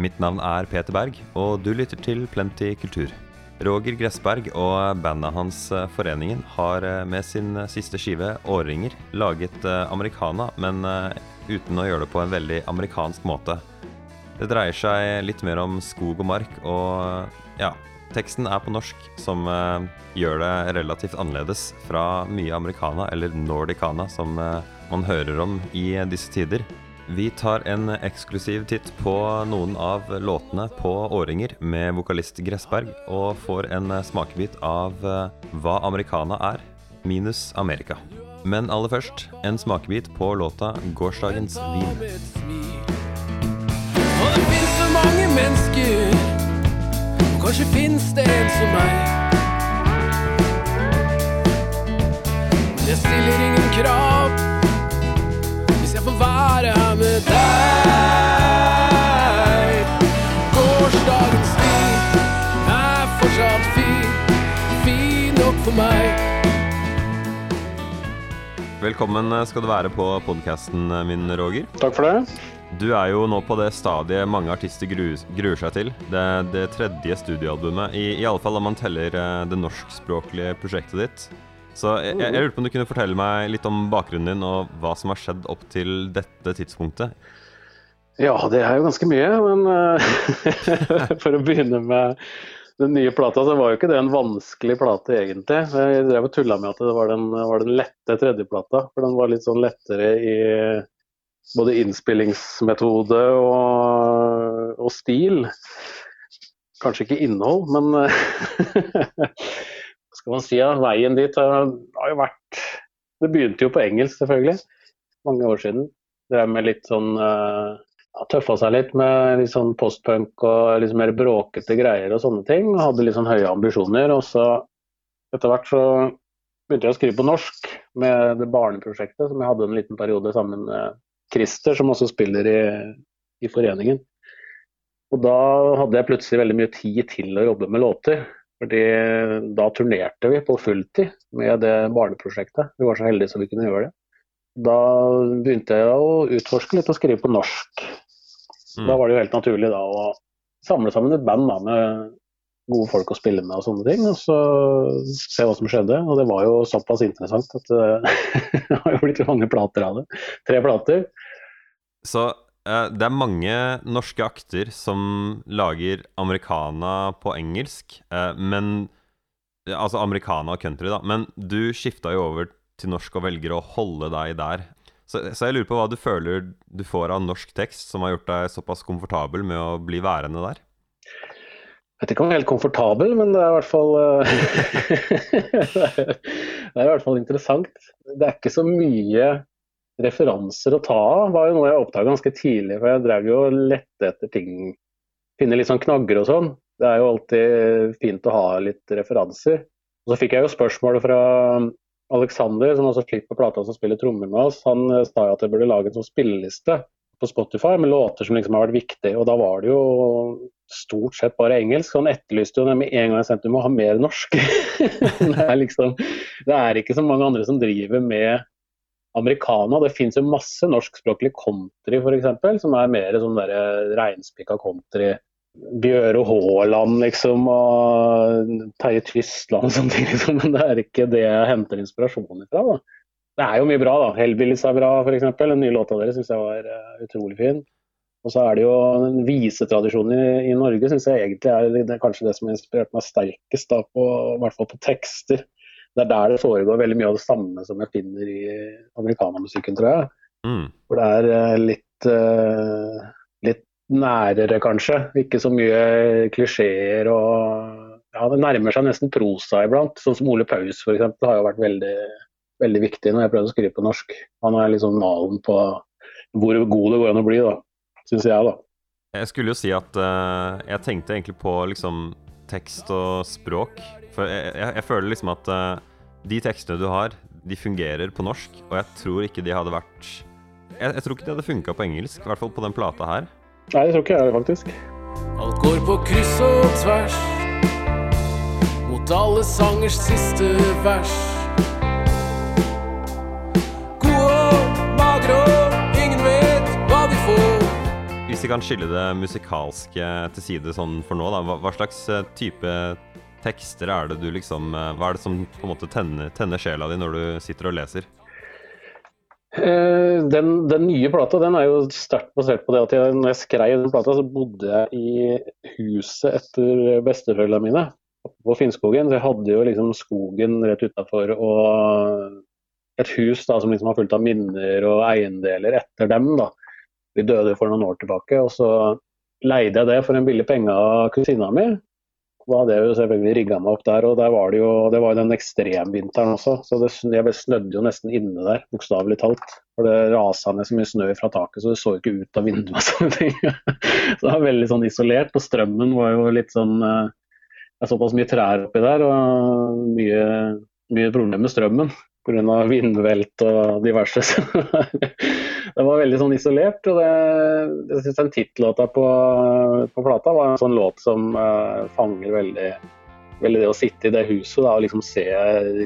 Mitt navn er Peter Berg, og du lytter til Plenty kultur. Roger Gressberg og bandet hans eh, Foreningen har eh, med sin eh, siste skive 'Årringer' laget americana, men uten å gjøre det på en veldig amerikansk måte. Det dreier seg litt mer om skog og mark, og ja, teksten er på norsk, som gjør det relativt annerledes fra mye americana, eller nordicana, som man hører om i disse tider. Vi tar en eksklusiv titt på noen av låtene på Åringer med vokalist Gressberg, og får en smakebit av eh, hva americana er, minus Amerika. Men aller først en smakebit på låta 'Gårsdagens vin'. Og det fins så mange mennesker, og kanskje fins det en som meg. Jeg stiller ingen krav være her med deg. Gårsdagens tid er fortsatt fin, fin nok for meg. Velkommen skal du være på podkasten min, Roger. Takk for det. Du er jo nå på det stadiet mange artister gruer, gruer seg til. Det, det tredje studioalbumet. I, i alle fall om man teller eh, det norskspråklige prosjektet ditt. Så jeg, jeg, lurte på om du kunne fortelle meg litt om bakgrunnen din, og hva som har skjedd opp til dette tidspunktet? Ja, det er jo ganske mye. Men uh, for å begynne med den nye plata, så var jo ikke det en vanskelig plate egentlig. Jeg drev og tulla med at det var den, var den lette tredjeplata. For den var litt sånn lettere i både innspillingsmetode og, og stil. Kanskje ikke innhold, men skal man si, ja, veien dit har, jo vært Det begynte jo på engelsk, selvfølgelig. Mange år siden. Drev med litt sånn uh, Tøffa seg litt med litt sånn postpunk og litt mer bråkete greier og sånne ting. Hadde litt sånn høye ambisjoner. Og så etter hvert så begynte jeg å skrive på norsk med det barneprosjektet som jeg hadde en liten periode sammen med Christer, som også spiller i, i foreningen. Og da hadde jeg plutselig veldig mye tid til å jobbe med låter. Fordi da turnerte vi på fulltid med det barneprosjektet. Vi var så heldige som vi kunne gjøre det. Da begynte jeg å utforske litt og skrive på norsk. Mm. Da var det jo helt naturlig da å samle sammen et band da, med gode folk å spille med og sånne ting. Og så se hva som skjedde. Og det var jo såpass interessant at det har jo blitt mange plater av det. Tre plater. Så Eh, det er mange norske akter som lager americana på engelsk, eh, men Altså americana og country, da. Men du skifta jo over til norsk og velger å holde deg der. Så, så, jeg lurer på hva du føler du får av norsk tekst som har gjort deg såpass komfortabel med å bli værende der? Jeg vet ikke om jeg er helt komfortabel, men det er i hvert fall Det er i hvert fall interessant. Det er ikke så mye referanser å ta av, var jo noe jeg oppdaga ganske tidlig. For jeg drev jo og lette etter ting, finne litt sånn knagger og sånn. Det er jo alltid fint å ha litt referanser. Og så fikk jeg jo spørsmål fra Alexander, som også klipper plata som spiller trommer med oss. Han eh, sa jo at jeg burde lage en sånn spilleliste på Spotify med låter som liksom har vært viktige. Og da var det jo stort sett bare engelsk. Han etterlyste jo med en gang jeg sendte du må ha mer norsk. det, er liksom, det er ikke så mange andre som driver med americana. Det fins jo masse norskspråklig country f.eks., som er mer sånn reinspikka country. Bjøre Haaland liksom, og Terje Tysland og sånne ting. Liksom. Men det er ikke det jeg henter inspirasjon fra. Da. Det er jo mye bra, da. 'Hellbillies' er bra, f.eks. Den nye låta deres syns jeg var uh, utrolig fin. Og så er det jo den visetradisjonen i, i Norge syns jeg egentlig er det, kanskje det som har inspirert meg sterkest, da, på, i hvert fall på tekster det er der det foregår veldig mye av det samme som jeg finner i amerikanermusikken, tror jeg. Mm. For det er uh, litt, uh, litt nærere, kanskje. Ikke så mye klisjeer og Ja, det nærmer seg nesten prosa iblant. Sånn som Ole Paus f.eks. har jo vært veldig, veldig viktig når jeg prøvde å skrive på norsk. Han er liksom malen på hvor god det går an å bli, da. Syns jeg, da. Jeg skulle jo si at uh, jeg tenkte egentlig på liksom tekst og språk. For jeg, jeg, jeg føler liksom at uh, de tekstene du har, de fungerer på norsk, og jeg tror ikke de hadde vært Jeg, jeg tror ikke de hadde funka på engelsk, i hvert fall på den plata her. Nei, det tror ikke jeg faktisk. Alt går på kryss og tvers mot alle sangers siste vers. Hvis vi kan skille det musikalske til side sånn for nå, da. Hva, hva slags eh, type tekster er det du liksom eh, Hva er det som på en måte tenner, tenner sjela di når du sitter og leser? Eh, den, den, nye plata den er jo sterkt basert på det at jeg, når jeg skrev den plata, så bodde jeg i huset etter besteforeldrene mine på Finnskogen. Så jeg hadde jo liksom skogen rett utafor og et hus da, som liksom var fullt av minner og eiendeler etter dem. da. De døde for noen år tilbake. og Så leide jeg det for en billig penge av kusina mi. Da hadde jeg jo selvfølgelig rigga meg opp der, og der var det jo det var jo den ekstremvinteren også. Så det, jeg snødde jo nesten inne der, bokstavelig talt. For det rasa ned så mye snø fra taket, så det så ikke ut av vinduet så det var veldig sånn isolert. Og strømmen var jo litt sånn eh, Det er såpass mye trær oppi der, og mye, mye problemer med strømmen pga. vindvelt og diverse. det var veldig sånn isolert. og det, Jeg syns den tittellåta på, på, plata var en sånn låt som uh, fanger veldig, veldig, det å sitte i det huset da, og liksom se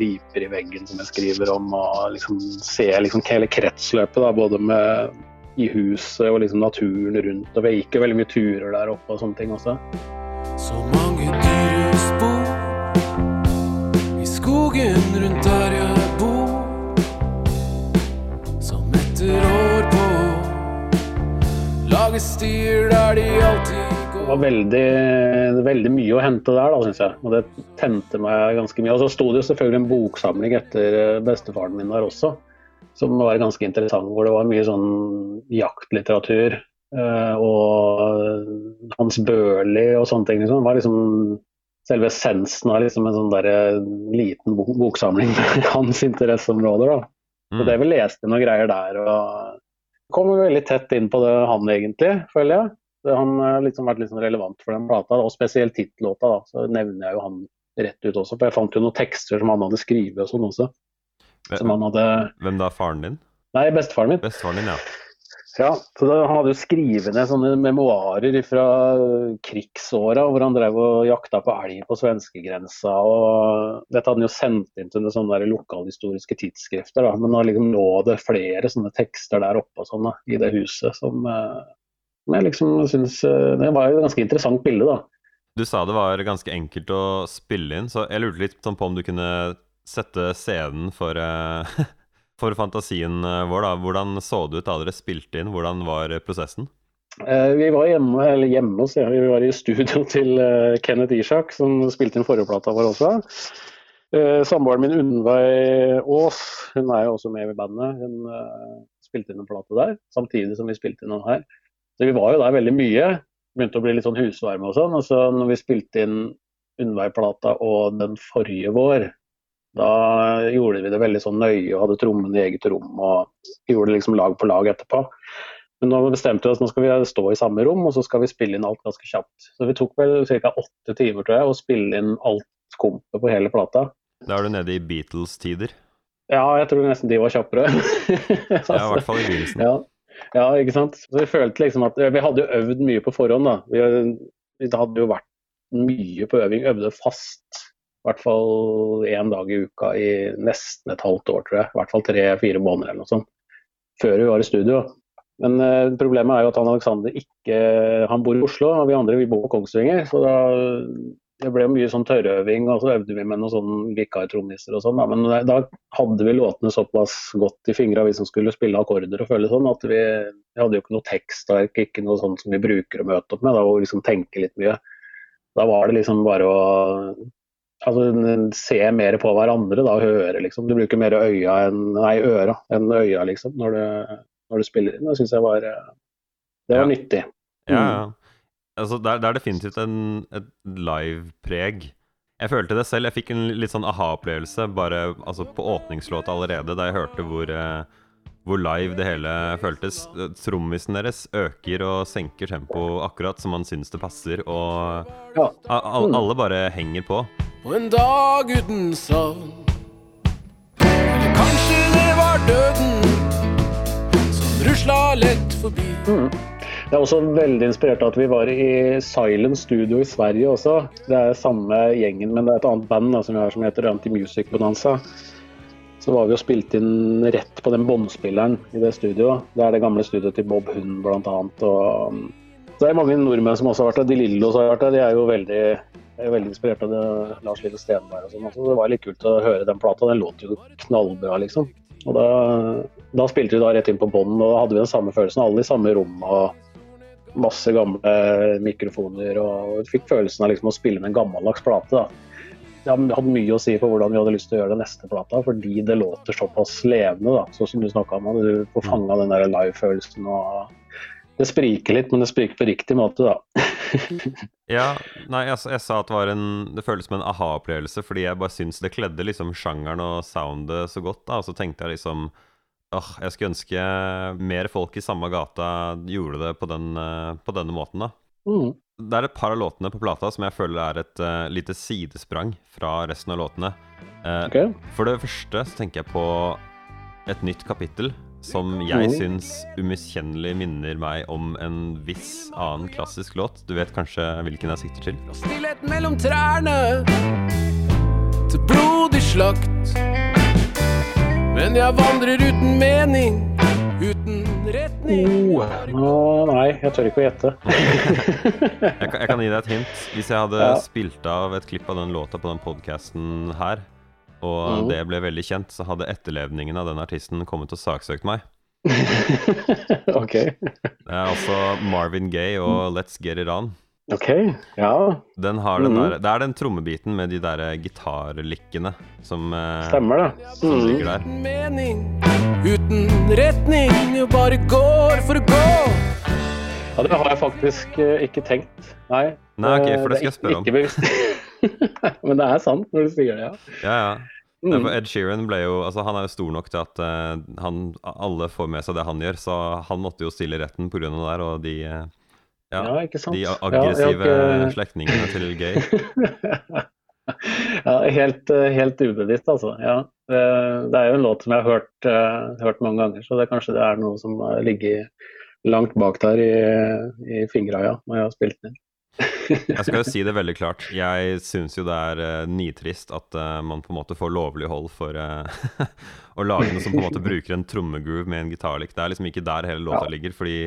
riper i veggen som jeg skriver om, og liksom se liksom hele kretsløpet da, både med i huset og liksom naturen rundt. og Vi gikk jo veldig mye turer der oppe og sånne ting også. Så mange dyrehusbo i skogen rundt der jeg lage stier der de alltid går Det var veldig, veldig mye å hente der, da, syns jeg. Og det tente meg ganske mye. Og så sto det jo selvfølgelig en boksamling etter eh, bestefaren min der også, som var ganske interessant. Hvor det var mye sånn jaktlitteratur. Eh, og Hans Børli og sånne ting. Liksom. Det var liksom selve essensen av liksom en sånn der, liten liten boksamling med hans interesseområder. da. Så mm. det vi leste noen greier der. og kommer veldig tett inn på det han egentlig, føler jeg. Han har liksom vært litt sånn relevant for den plata, og spesielt tittellåta. Så nevner jeg jo han rett ut også, for jeg fant jo noen tekster som han hadde skrevet og sånn også. Hvem, hadde... Hvem da, faren din? Nei, bestefaren min. Bestefaren din, ja. Ja, så da, Han hadde jo skrevet ned sånne memoarer fra krigsåra, hvor han drev og jakta på elg på svenskegrensa. og Dette hadde han jo sendt inn til sånne lokalhistoriske tidsskrifter. da, Men nå liksom lå det flere sånne tekster der oppe sånne, i det huset som, eh, som jeg liksom syns eh, Det var et ganske interessant bilde, da. Du sa det var ganske enkelt å spille inn, så jeg lurte litt sånn på om du kunne sette scenen for uh, for fantasien eh, vår, da. Hvordan så det ut da dere spilte inn? Hvordan var prosessen? Eh, vi var hjemme, eller hjemme ja, vi var i studio til eh, Kenneth Ishak, som spilte inn forrige plata vår også. Samboeren min Unnveig Aas, hun er jo også med i bandet. Hun spilte inn en plate der, samtidig som vi spilte inn den her. Så vi var jo der veldig mye. Begynte å bli litt sånn husvarme og sånn. Og så når vi spilte inn Unnveig-plata og den forrige vår, da gjorde vi det veldig sånn nøye og hadde trommene i eget rom og gjorde det liksom lag på lag etterpå. Men nå bestemte vi oss nå skal vi stå i samme rom og så skal vi spille inn alt ganske kjapt. Så vi tok vel ca. åtte timer tror jeg, å spille inn alt kompet på hele plata. Da er du nede i Beatles-tider? Ja, jeg tror nesten de var kjappere. altså, ja, i hvert fall i begynnelsen. Ja. ja, ikke sant. Så vi følte liksom at Vi hadde jo øvd mye på forhånd, da. Vi, det hadde jo vært mye på øving. Øvde fast i hvert fall én dag i uka i nesten et halvt år, tror jeg. I hvert fall tre-fire måneder eller noe sånt. Før vi var i studio. Men uh, problemet er jo at han Alexander ikke Han bor i Oslo, og vi andre vi bor på Kongsvinger. Så da det ble mye sånn tørrøving, og så øvde vi med noen sånn vikartrommiser og sånn. Men da hadde vi låtene såpass godt i fingra, vi som skulle spille akkorder og føle sånn, at vi, vi hadde jo ikke noe tekstark, ikke noe sånt som vi bruker å møte opp med, da, og liksom tenke litt mye. Da var det liksom bare å altså, se mer på hverandre da, og høre, liksom. Du bruker mer øya enn, nei, øra enn øya, liksom, når du, når du spiller inn. Det syns jeg var Det var ja. nyttig. Mm. Ja, ja. Altså, det, er, det er definitivt en, et live-preg. Jeg følte det selv. Jeg fikk en litt sånn aha-opplevelse bare altså, på åpningslåta allerede, da jeg hørte hvor eh, hvor live det hele føltes. Trommisen deres øker og senker tempo akkurat som man syns det passer, og ja. mm. alle bare henger på. Og en dag uten savn Eller kanskje det var døden som rusla lett forbi. Mm. Det er også veldig inspirert av at vi var i Silent Studio i Sverige også. Det er samme gjengen, men det er et annet band da, som vi har som heter Anti-Music Bonanza. Så var vi og spilte inn rett på den båndspilleren i det studioet. Det er det gamle studioet til Bob Hund bl.a. Og Så det er mange nordmenn som også har vært der. De Lillos har vært der. De er jo veldig, er veldig inspirert av Lars Lille Stenberg og sånn. Så Det var litt kult å høre den plata. Den låt jo knallbra, liksom. Og da, da spilte vi da rett inn på bånn, og da hadde vi den samme følelsen. Alle i samme rom og masse gamle mikrofoner. Og fikk følelsen av liksom å spille med en gammeldags plate. da det hadde mye å si for hvordan vi hadde lyst til å gjøre den neste plata, fordi det låter såpass levende, da, sånn som du snakka om. Du får fanga den der live-følelsen. og Det spriker litt, men det spriker på riktig måte, da. ja, nei, jeg, jeg, sa at det var en Det føles som en aha-opplevelse, fordi jeg bare syns det kledde liksom sjangeren og soundet så godt, da, og så tenkte jeg liksom åh, jeg skulle ønske mer folk i samme gata gjorde det på, den, eh, på denne måten, da. Mm. Det er et par av låtene på plata som jeg føler er et uh, lite sidesprang fra resten av låtene. Uh, okay. For det første så tenker jeg på et nytt kapittel som jeg mm. syns umiskjennelig minner meg om en viss annen klassisk låt. Du vet kanskje hvilken jeg sikter til? Stillhet mellom trærne til blodig slakt. Men jeg vandrer uten mening, uten retning oh, Nei, jeg tør ikke å gjette. jeg, kan, jeg, kan, gi deg et hint. Hvis jeg hadde ja. spilt av et klipp av den låta på den podkasten her, og mm. det ble veldig kjent, så hadde etterlevningen av den artisten kommet og saksøkt meg. ok. Det er altså Marvin Gaye og Let's Get It On. Ok, ja. Den har den mm. der, det er den trommebiten med de der gitarlikkene som, eh, Stemmer det. som mm. ligger der. Mening, uten retning, bare går for å gå. Ja, det har jeg faktisk uh, ikke tenkt. Nei. Nei, okay, for det skal jeg spørre om. Ikke bevisst. Men det er sant når du sier det, ja. Ja, ja. Mm. Ed Sheeran ble jo Altså, han er jo stor nok til at uh, han, alle får med seg det han gjør, så han måtte jo stille retten pga. det der, og de uh, ja, ja, ikke sant. De aggressive ja, ikke... slektningene til gay. ja, helt, helt ubevisst, altså. Ja. Det er jo en låt som jeg har hørt, uh, hørt, mange ganger, så det kanskje det er noe som ligger langt bak der i, i fingra, ja, når jeg har spilt den. jeg skal jo si det veldig klart. Jeg syns jo det er uh, nitrist at uh, man på en måte får lovlig hold for uh, å lage noe som på en måte bruker en trommegroove med en gitarlik Det er liksom ikke der hele låta ja. ligger, fordi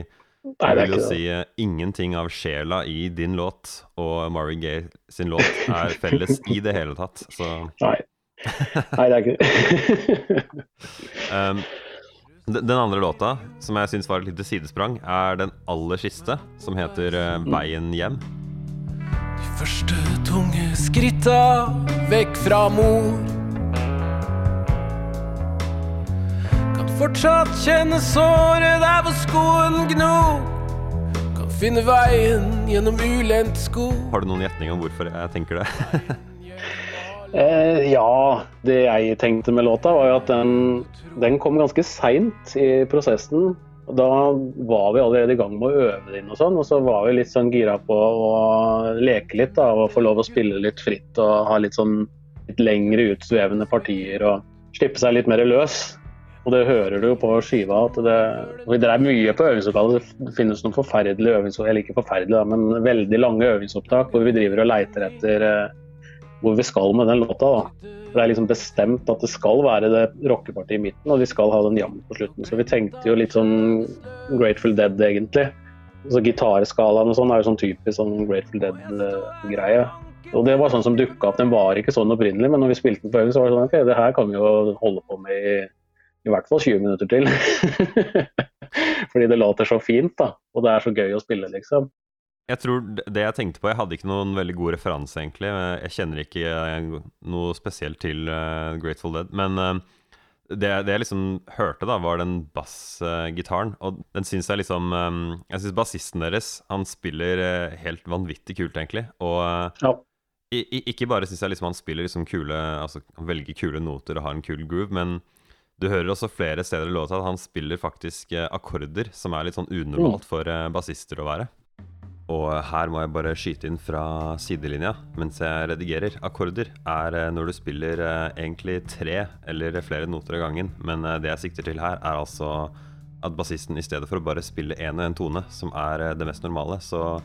jeg vil jo si ingenting av sjela i din låt og Marvin Gaye sin låt er felles i det hele tatt, så Nei. Nei, det er ikke um, Den andre låta, som jeg syns var et lite sidesprang, er den aller siste, som heter uh, 'Veien hjem'. De første tunge skritta vekk fra mor fortsatt kjenne såret der hvor skoen gnor. Kan finne veien gjennom ulendt sko. Har du noen gjetning om hvorfor jeg tenker det? eh, ja, det jeg tenkte med låta, var jo at den, den kom ganske seint i prosessen. Da var vi allerede i gang med å øve det inn, og sånn, og så var vi litt sånn gira på å leke litt da, og få lov å spille litt fritt og ha litt sånn litt lengre utsvevende partier og slippe seg litt mer løs. Og det hører du jo på skiva at det Vi drev mye på øvingslokalet. Det finnes noen forferdelige øvingsopptak, eller ikke forferdelige, men veldig lange øvingsopptak hvor vi driver og leiter etter eh, hvor vi skal med den låta. da. Det er liksom bestemt at det skal være det rockepartiet i midten, og vi skal ha den jammen på slutten. Så vi tenkte jo litt sånn Grateful Dead, egentlig. Så Gitarskalaen og sånn er jo sånn typisk sånn Grateful Dead-greie. Og Det var sånn som dukka opp. Den var ikke sånn opprinnelig, men når vi spilte den på øving, så var det sånn ok, det her kan vi jo holde på med i i hvert fall 20 minutter til. Fordi det låter så fint, da. Og det er så gøy å spille, liksom. Jeg tror det jeg tenkte på Jeg hadde ikke noen veldig god referanse, egentlig. Jeg kjenner ikke eh, noe spesielt til uh, Grateful Dead. Men det, det, jeg liksom hørte, da, var den bassgitaren. Og den syns jeg liksom Jeg syns bassisten deres, han spiller helt vanvittig kult, egentlig. Og ja. ikke bare syns jeg liksom han spiller liksom kule Altså han velger kule noter og har en kul groove, men du hører også flere steder i låta at han spiller faktisk eh, akkorder, som er litt sånn unormalt mm. for eh, bassister å være. Og her må jeg bare skyte inn fra sidelinja mens jeg redigerer. Akkorder er eh, når du spiller egentlig tre eller flere noter av gangen, men det jeg sikter til her, er altså at bassisten i stedet for å bare spille én og én tone, som er det mest normale, så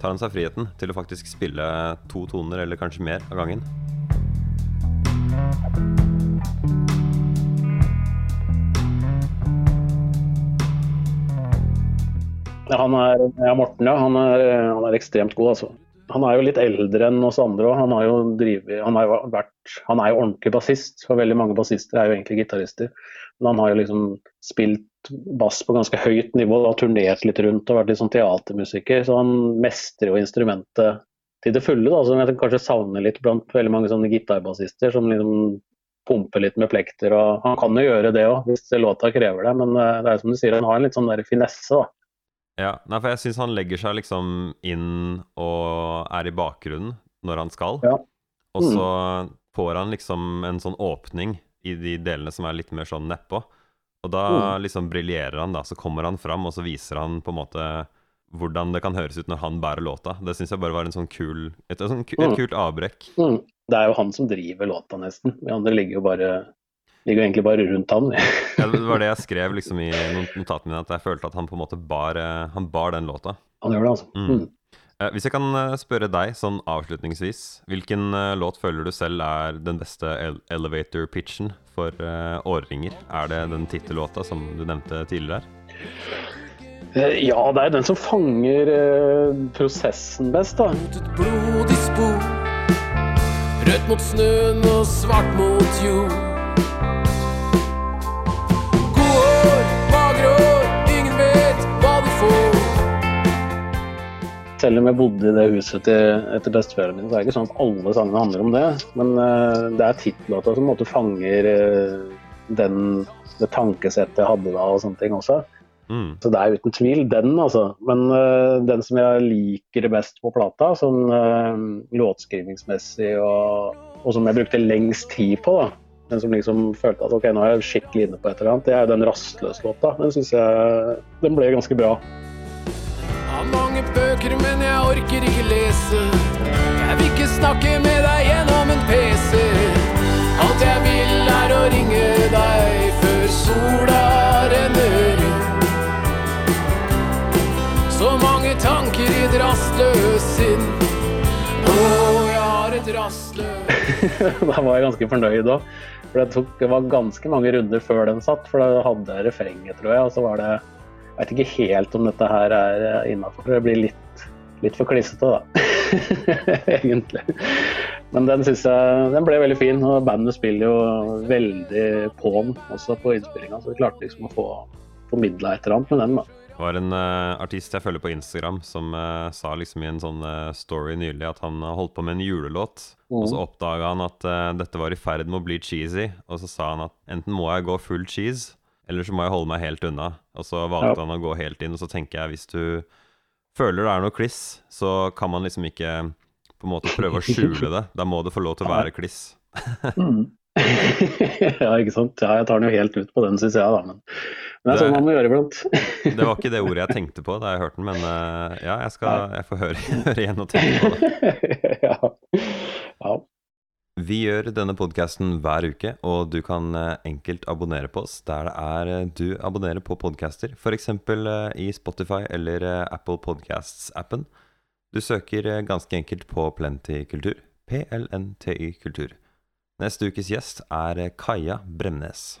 tar han seg friheten til å faktisk spille to toner eller kanskje mer av gangen. Han er, ja, Morten, ja. Han er, han er ekstremt god, altså. Han er jo litt eldre enn oss andre òg. Han, han, han er jo ordentlig bassist. For veldig mange bassister er jo egentlig gitarister. Men han har jo liksom spilt bass på ganske høyt nivå og turnert litt rundt og vært litt sånn teatermusiker. Så han mestrer jo instrumentet til det fulle, da, som jeg kanskje savner litt blant veldig mange sånne gitarbassister som liksom pumper litt med plekter. og Han kan jo gjøre det òg, hvis låta krever det. Men eh, det er som du sier, han har en litt sånn der finesse. da. Ja, nei, for jeg syns han legger seg liksom inn og er i bakgrunnen når han skal. Ja. Og så får han liksom en sånn åpning i de delene som er litt mer sånn nedpå. Og da Mm. liksom briljerer han, da. Så kommer han fram, og så viser han på en måte hvordan det kan høres ut når han bærer låta. Det syns jeg bare var en sånn kul, et, et, et, et Mm. kult avbrekk. Mm. Det er jo han som driver låta, nesten. Vi andre ligger jo bare ligger går egentlig bare rundt han. Ja, det var det jeg skrev liksom i not- notatene mine, at jeg følte at han på en måte bar, eh, han bar den låta. Han gjør det, altså. Mm. Mm. Eh, Hvis jeg kan eh, spørre deg sånn avslutningsvis, hvilken låt føler du selv er den beste elevator pitchen for årringer? Er det den tittellåta som du nevnte tidligere? Eh, Ja, det er den som fanger prosessen best, da. Mot et blodig spor. Rødt mot snøen og svart mot jord. Selv om jeg bodde i det huset til, etter besteforeldrene mine, så er det ikke sånn at alle sangene handler om det. Men uh, det er tittellåta som måte fanger uh, den, det tankesettet jeg hadde da og sånne ting også. Mm. Så det er uten tvil den, altså. Men uh, den som jeg liker best på plata, sånn uh, låtskrivingsmessig og, og som jeg brukte lengst tid på, da. Den som liksom følte at ok, nå er jeg skikkelig inne på et eller annet, det er jo den rastløse låta. Den syns jeg den ble ganske bra. Orker ikke lese. Jeg vil ikke snakke med deg gjennom en PC. Alt jeg vil er å ringe deg før sola renner inn. Så mange tanker i et rastløst sinn. Å, jeg har et rastløst da var jeg ganske fornøyd òg. For det, tok, det var ganske mange runder før den satt, for da hadde jeg refrenget, tror jeg. Og så var det Jeg vet ikke helt om dette her er innafor. Det blir litt, litt for klissete, da. Egentlig. Men den synes jeg den ble veldig fin, og bandet spiller jo veldig på den også på innspillinga. Så vi klarte liksom å få formidla et eller annet med den, da. Det var en uh, artist jeg følger på Instagram som uh, sa liksom i en sånn uh, story nylig at han holdt på med en julelåt. Og så oppdaga han at dette var i ferd med å bli cheesy, og så sa han at enten må jeg gå full cheese, eller så må jeg holde meg helt unna. Og så valgte Ja. han å gå helt inn, og så tenker jeg hvis du føler det er noe kliss, så kan man liksom ikke på en måte prøve å skjule det. Da må det få lov til å være kliss. Mm. ja, ikke sant. Ja, jeg tar den jo helt ut på den, syns jeg, da. Men, men det er sånn man må gjøre iblant. Det var ikke det ordet jeg tenkte på da jeg hørte den, men eh, ja, jeg, skal, jeg får høre, høre igjen og tenke på det. ja. ja. Vi gjør denne podkasten hver uke, og du kan eh, enkelt abonnere på oss der det er eh, du abonnerer på podcaster, f.eks. i Spotify eller eh, Apple Podcasts-appen. Du søker eh, ganske enkelt på Plenty Kultur. PLNTY Kultur. Neste ukes gjest er eh, Kaja Bremnes.